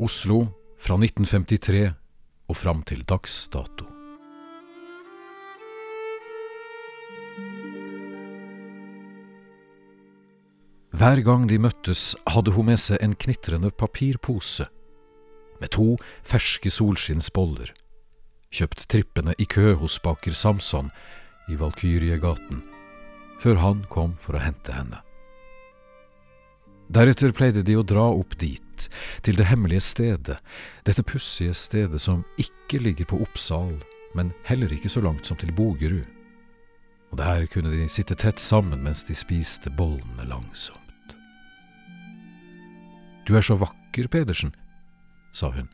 Oslo fra 1953 og fram til dags dato. Hver gang de møttes, hadde hun med seg en knitrende papirpose med to ferske solskinnsboller, kjøpt trippene i kø hos baker Samson i Valkyriegaten, før han kom for å hente henne. Deretter pleide de å dra opp dit, til det hemmelige stedet, dette pussige stedet som ikke ligger på Oppsal, men heller ikke så langt som til Bogerud. Og der kunne de sitte tett sammen mens de spiste bollene langsomt. Du er så vakker, Pedersen, sa hun.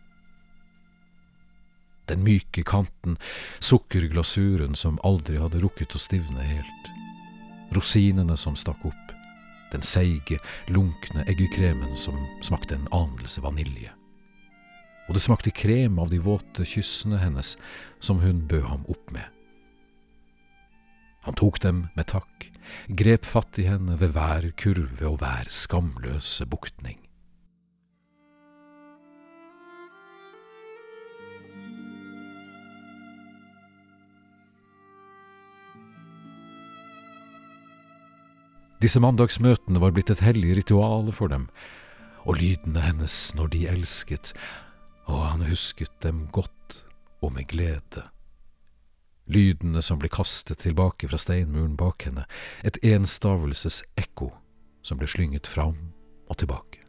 Den myke kanten, sukkerglasuren som aldri hadde rukket å stivne helt, rosinene som stakk opp, den seige, lunkne eggekremen som smakte en anelse vanilje. Og det smakte krem av de våte kyssene hennes som hun bød ham opp med. Han tok dem med takk, grep fatt i henne ved hver kurve og hver skamløse buktning. Disse mandagsmøtene var blitt et hellig ritual for dem, og lydene hennes når de elsket, og han husket dem godt og med glede. Lydene som ble kastet tilbake fra steinmuren bak henne, et enstavelses ekko som ble slynget fram og tilbake.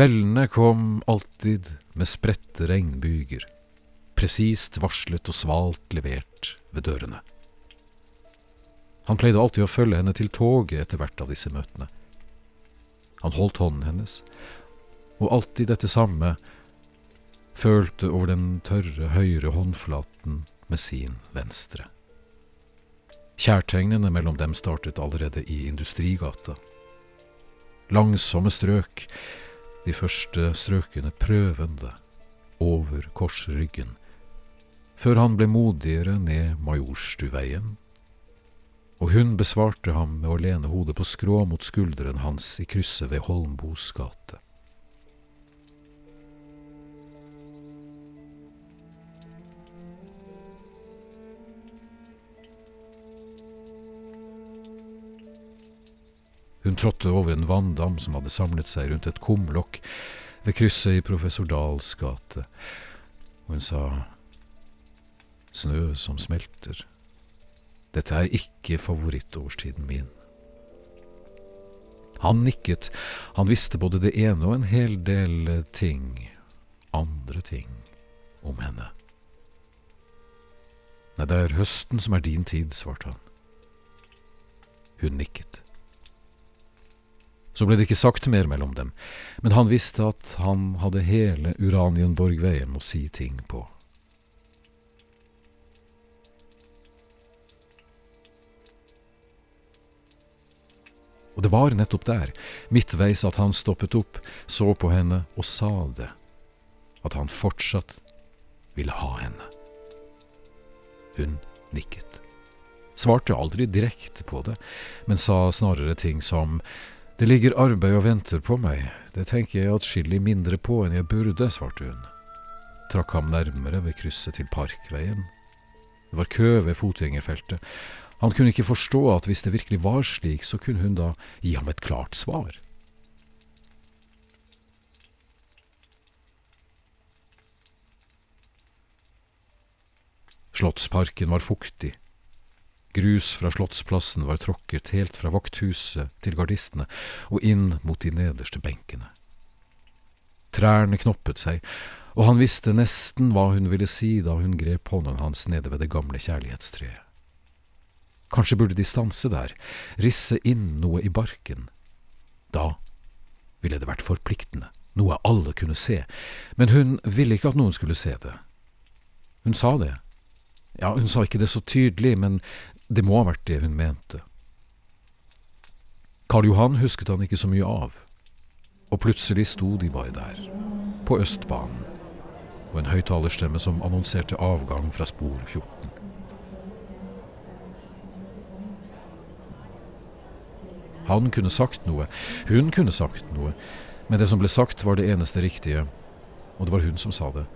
Kveldene kom alltid med spredte regnbyger, presist varslet og svalt levert ved dørene. Han pleide alltid å følge henne til toget etter hvert av disse møtene. Han holdt hånden hennes, og alltid dette samme, følte over den tørre høyre håndflaten med sin venstre. Kjærtegnene mellom dem startet allerede i Industrigata. Langsomme strøk, de første strøkene prøvende over korsryggen, før han ble modigere ned Majorstuveien, og hun besvarte ham med å lene hodet på skrå mot skulderen hans i krysset ved Holmbos gate. Hun trådte over en vanndam som hadde samlet seg rundt et kumlokk ved krysset i Professor Dahls gate, og hun sa snø som smelter. Dette er ikke favorittårstiden min. Han nikket, han visste både det ene og en hel del ting, andre ting, om henne. Nei, det er høsten som er din tid, svarte han. Hun nikket. Så ble det ikke sagt mer mellom dem, men han visste at han hadde hele Uranienborgveien å si ting på. Og det var nettopp der, midtveis, at han stoppet opp, så på henne og sa det, at han fortsatt ville ha henne. Hun nikket. Svarte aldri direkte på det, men sa snarere ting som det ligger arbeid og venter på meg, det tenker jeg atskillig mindre på enn jeg burde, svarte hun. Trakk ham nærmere ved krysset til Parkveien. Det var kø ved fotgjengerfeltet. Han kunne ikke forstå at hvis det virkelig var slik, så kunne hun da gi ham et klart svar. Slottsparken var fuktig, Grus fra Slottsplassen var tråkket helt fra vakthuset til gardistene og inn mot de nederste benkene. Trærne knoppet seg, og han visste nesten hva hun ville si da hun grep hånden hans nede ved det gamle kjærlighetstreet. Kanskje burde de stanse der, risse inn noe i barken. Da ville det vært forpliktende, noe alle kunne se, men hun ville ikke at noen skulle se det. Hun sa det. Ja, hun sa ikke det så tydelig, men det må ha vært det hun mente. Karl Johan husket han ikke så mye av, og plutselig sto de bare der, på Østbanen, og en høyttalerstemme som annonserte avgang fra spor 14. Han kunne sagt noe, hun kunne sagt noe, men det som ble sagt, var det eneste riktige, og det var hun som sa det.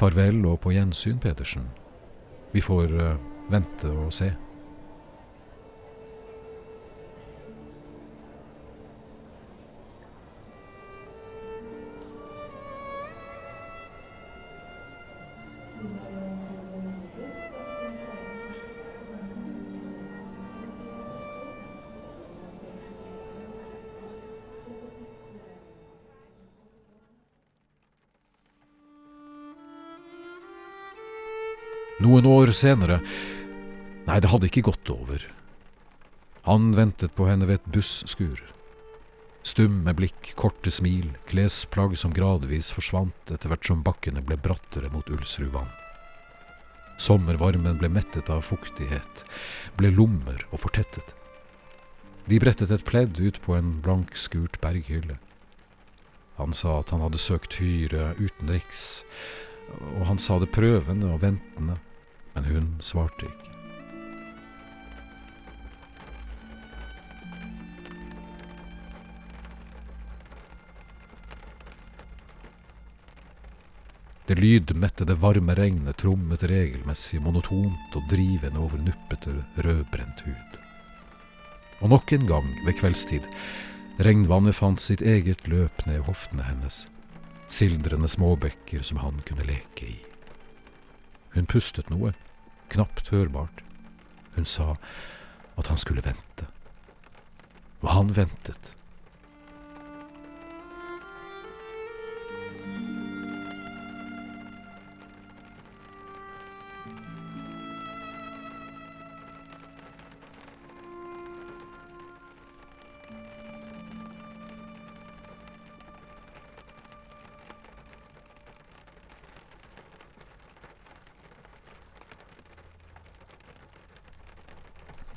Farvel og på gjensyn, Pedersen. Vi får eh, vente og se. Noen år senere Nei, det hadde ikke gått over. Han ventet på henne ved et busskur. Stum med blikk, korte smil, klesplagg som gradvis forsvant etter hvert som bakkene ble brattere mot Ulsrudvann. Sommervarmen ble mettet av fuktighet, ble lommer og fortettet. De brettet et pledd ut på en blankskurt berghylle. Han sa at han hadde søkt hyre utenriks, og han sa det prøvende og ventende men hun svarte ikke. Det lydmettede varme regnet trommet regelmessig, monotont og drivende over nuppete, rødbrent hud. Og nok en gang, ved kveldstid, regnvannet fant sitt eget løp ned hoftene hennes, sildrende småbekker som han kunne leke i. Hun pustet noe, knapt hørbart. Hun sa at han skulle vente. Og han ventet.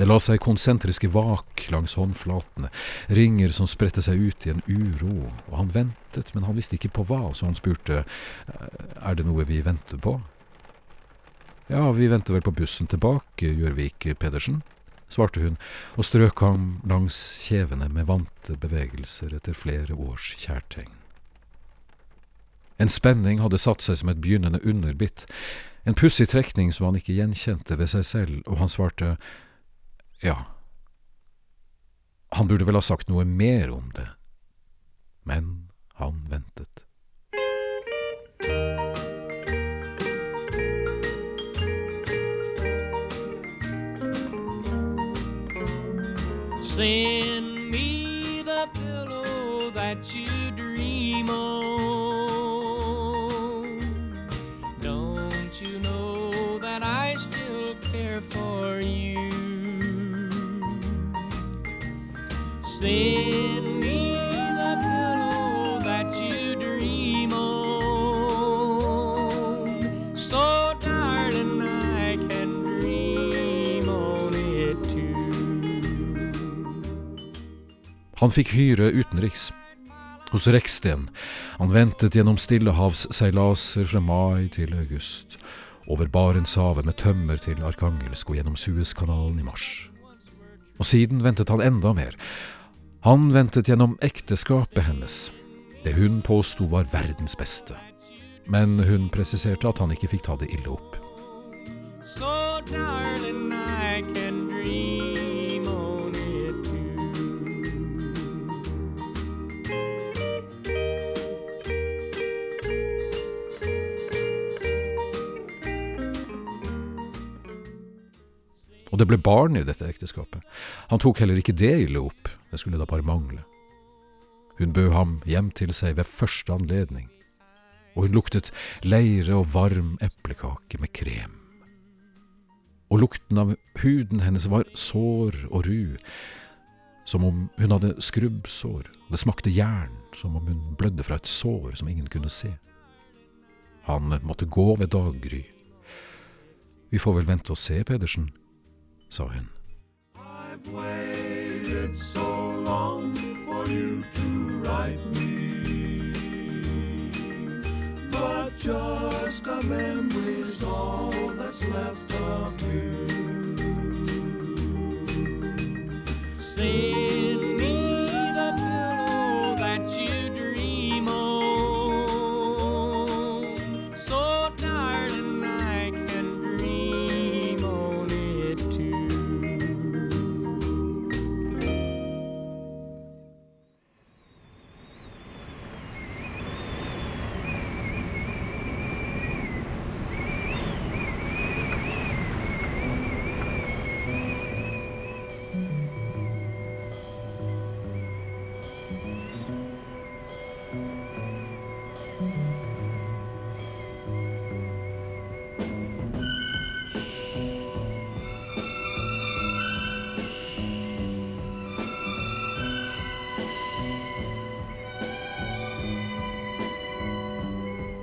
La seg konsentriske vak langs håndflatene, ringer som spredte seg ut i en uro, og han ventet, men han visste ikke på hva, så han spurte er det noe vi venter på. Ja, vi venter vel på bussen tilbake, gjør vi ikke, Pedersen? svarte hun og strøk ham langs kjevene med vante bevegelser etter flere års kjærtegn. En spenning hadde satt seg som et begynnende underbitt, en pussig trekning som han ikke gjenkjente ved seg selv, og han svarte ja, han burde vel ha sagt noe mer om det, men han ventet. Send me the pillow that you dream on. Don't you know that I still care for Send me the pillow that you dream on. So, darling, I can dream on it too. Han fikk hyre utenriks. Hos Reksten. Han ventet gjennom stillehavsseilaser fra mai til august. Over Barentshavet med tømmer til Arkangelsk og gjennom Suezkanalen i mars. Og siden ventet han enda mer. Han ventet gjennom ekteskapet hennes, det hun påsto var verdens beste. Men hun presiserte at han ikke fikk ta det ille opp. So, darling, Det ble barn i dette ekteskapet. Han tok heller ikke det ille opp. Det skulle da bare mangle. Hun bød ham hjem til seg ved første anledning, og hun luktet leire og varm eplekake med krem. Og lukten av huden hennes var sår og ru, som om hun hadde skrubbsår. Det smakte jern, som om hun blødde fra et sår som ingen kunne se. Han måtte gå ved daggry. Vi får vel vente og se, Pedersen, sa hun. I've waited so long for you to write me. But just a memory's all that's left of you. Sing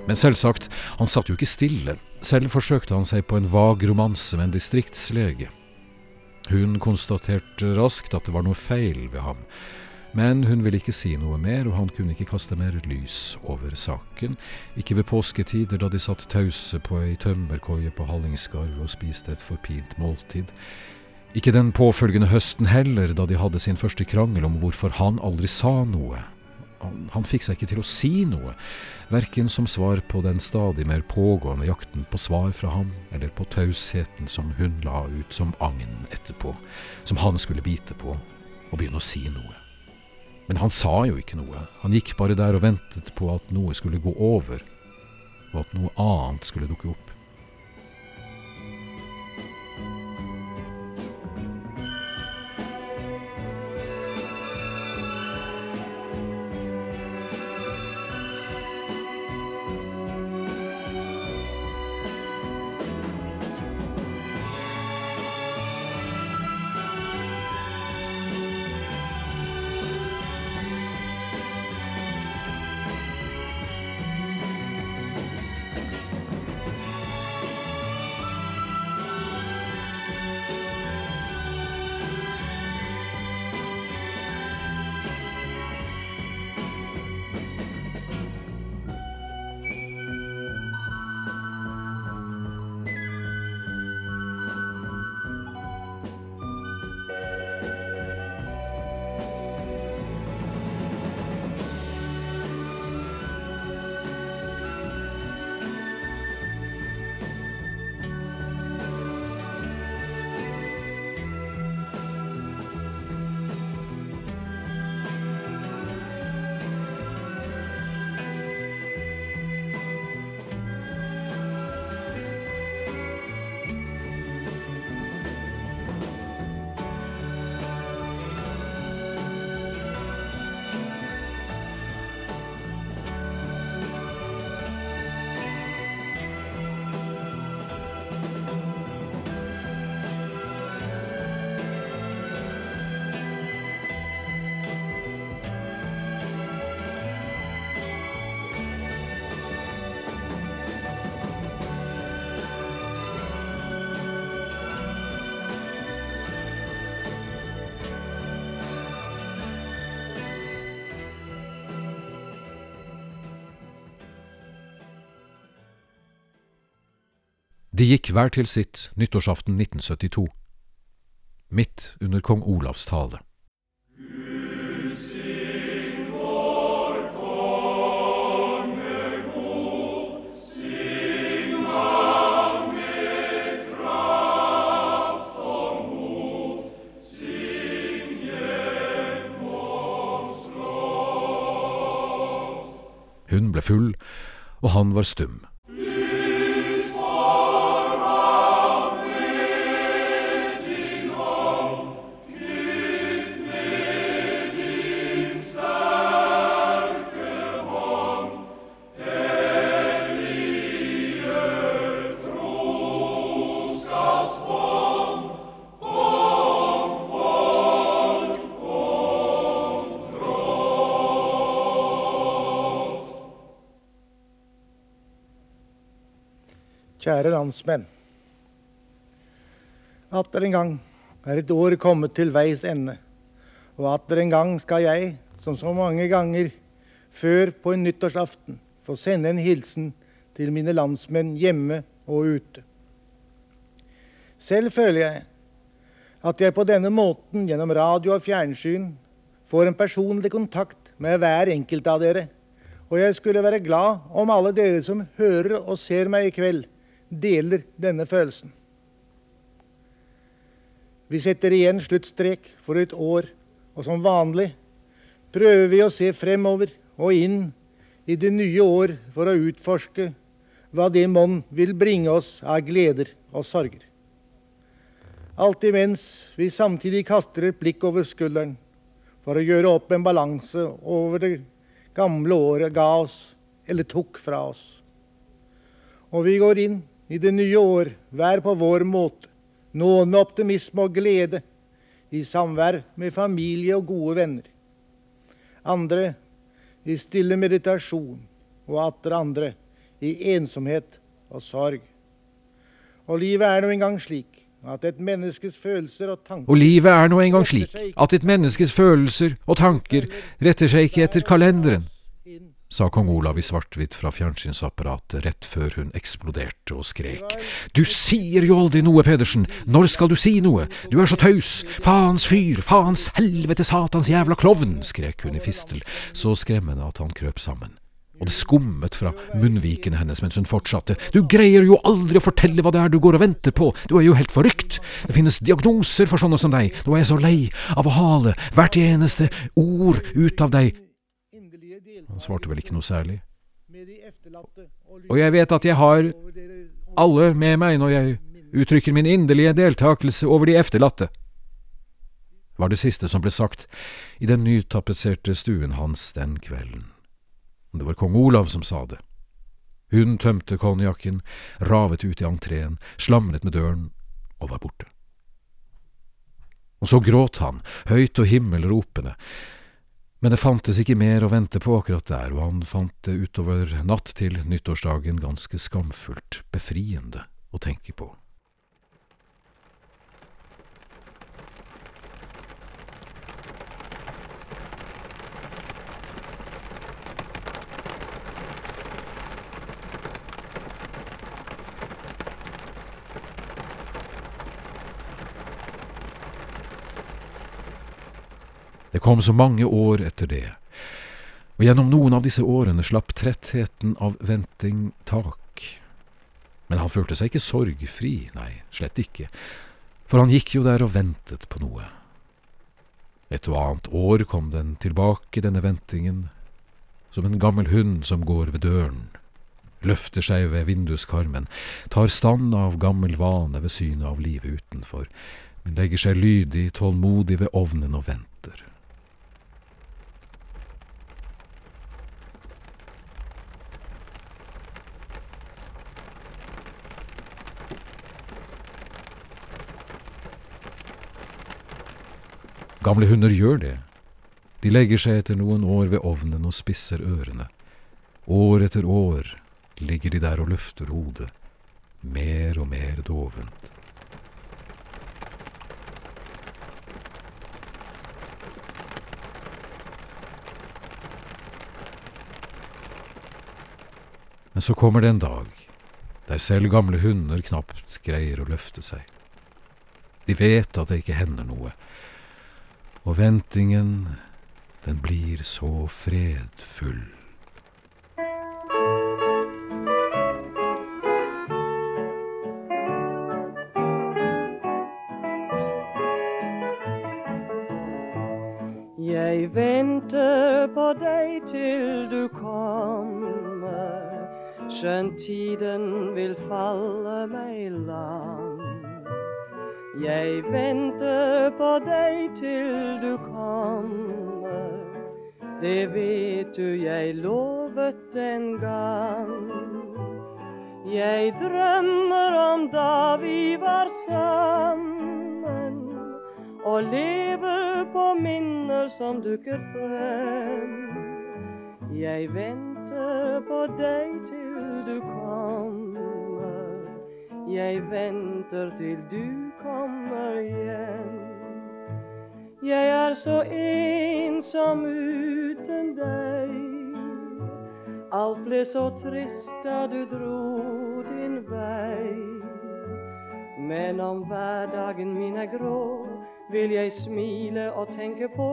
Men selvsagt, han satt jo ikke stille. Selv forsøkte han seg på en vag romanse med en distriktslege. Hun konstaterte raskt at det var noe feil ved ham, men hun ville ikke si noe mer, og han kunne ikke kaste mer lys over saken, ikke ved påsketider da de satt tause på ei tømmerkoie på Hallingskarv og spiste et forpint måltid. Ikke den påfølgende høsten heller, da de hadde sin første krangel om hvorfor han aldri sa noe. Han, han fikk seg ikke til å si noe, verken som svar på den stadig mer pågående jakten på svar fra ham, eller på tausheten som hun la ut som agn etterpå, som han skulle bite på og begynne å si noe. Men han sa jo ikke noe, han gikk bare der og ventet på at noe skulle gå over, og at noe annet skulle dukke opp. De gikk hver til sitt nyttårsaften 1972, midt under kong Olavs tale. Hun ble full, og han var stum. Kjære landsmenn. Atter en gang er et år kommet til veis ende, og atter en gang skal jeg, som så mange ganger før på en nyttårsaften, få sende en hilsen til mine landsmenn hjemme og ute. Selv føler jeg at jeg på denne måten, gjennom radio og fjernsyn, får en personlig kontakt med hver enkelt av dere, og jeg skulle være glad om alle dere som hører og ser meg i kveld, deler denne følelsen. Vi setter igjen sluttstrek for et år, og som vanlig prøver vi å se fremover og inn i det nye år for å utforske hva det monn vil bringe oss av gleder og sorger. Alt imens vi samtidig kaster et blikk over skulderen for å gjøre opp en balanse over det gamle året ga oss eller tok fra oss. Og vi går inn i det nye år, hver på vår måte, noen med optimisme og glede, i samvær med familie og gode venner. Andre i stille meditasjon, og atter andre i ensomhet og sorg. Og livet er nå engang slik at et menneskes følelser og tanker Og livet er nå engang slik at et menneskes følelser og tanker retter seg ikke etter kalenderen, sa kong Olav i svart-hvitt fra fjernsynsapparatet rett før hun eksploderte og skrek. Du sier jo aldri noe, Pedersen! Når skal du si noe? Du er så taus! Faens fyr! Faens helvete satans jævla klovn! skrek hun i fistel, så skremmende at han krøp sammen. Og det skummet fra munnvikene hennes mens hun fortsatte. Du greier jo aldri å fortelle hva det er du går og venter på, du er jo helt forrykt. Det finnes diagnoser for sånne som deg, nå er jeg så lei av å hale hvert eneste ord ut av deg. Han svarte vel ikke noe særlig. Og jeg vet at jeg har alle med meg når jeg uttrykker min inderlige deltakelse over de efterlatte var det siste som ble sagt i den nytapetserte stuen hans den kvelden. Det var kong Olav som sa det. Hun tømte konjakken, ravet ut i entreen, slamret med døren og var borte. Og så gråt han, høyt og himmelropende, men det fantes ikke mer å vente på akkurat der, og han fant det utover natt til nyttårsdagen ganske skamfullt befriende å tenke på. Kom så mange år etter det, og gjennom noen av disse årene slapp trettheten av venting tak. Men han følte seg ikke sorgfri, nei, slett ikke, for han gikk jo der og ventet på noe. Et og annet år kom den tilbake, denne ventingen, som en gammel hund som går ved døren, løfter seg ved vinduskarmen, tar stand av gammel vane ved synet av livet utenfor, men legger seg lydig, tålmodig ved ovnen og venter. Gamle hunder gjør det. De legger seg etter noen år ved ovnen og spisser ørene. År etter år ligger de der og løfter hodet, mer og mer dovent. Men så kommer det en dag der selv gamle hunder knapt greier å løfte seg. De vet at det ikke hender noe, og ventingen, den blir så fredfull. Jeg venter på deg til du kommer, skjønt tiden vil falle meg lang. Jeg venter på deg til du kommer. Det vet du jeg lovet en gang. Jeg drømmer om da vi var sammen, og lever på minner som dukker frem. Jeg venter på deg til du kommer. Jeg venter til du kommer hjem. Jeg er så ensom uten deg. Alt ble så trist da du dro din vei. Men om hverdagen min er grå, vil jeg smile og tenke på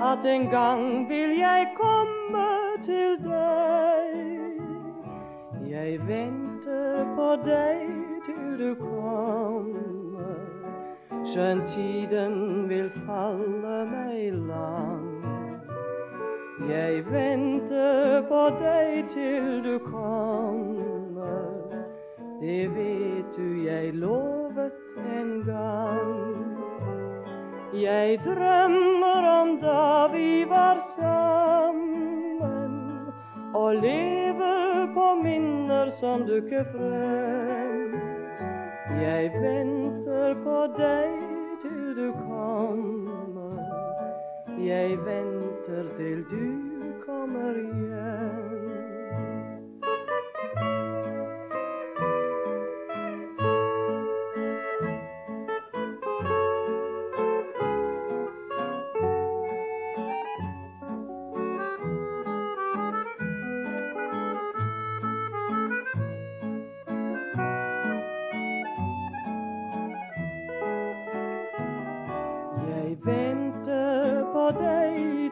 at en gang vil jeg komme til deg. Jeg venter på deg til du kommer, skjønt tiden vil falle meg lang. Jeg venter på deg til du kommer, det vet du jeg lovet en gang. Jeg drømmer om da vi var sammen, og lever på minner som dukker frem. Jeg venter på deg til du kommer. Jeg venter til du kommer hjem.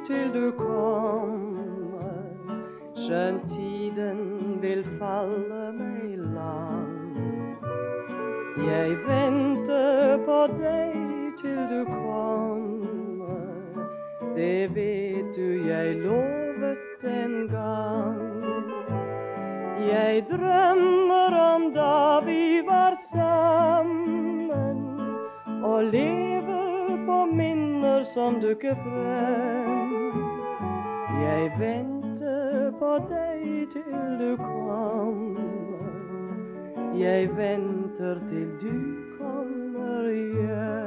Til du kommer, skjønt tiden vil falle meg lang. Jeg venter på deg til du kommer, det vet du jeg lovet en gang. Jeg drømmer om da vi var sammen, og lever på minner som dukker frem. Jeg venter på deg til du kommer. Jeg venter til du kommer igjen.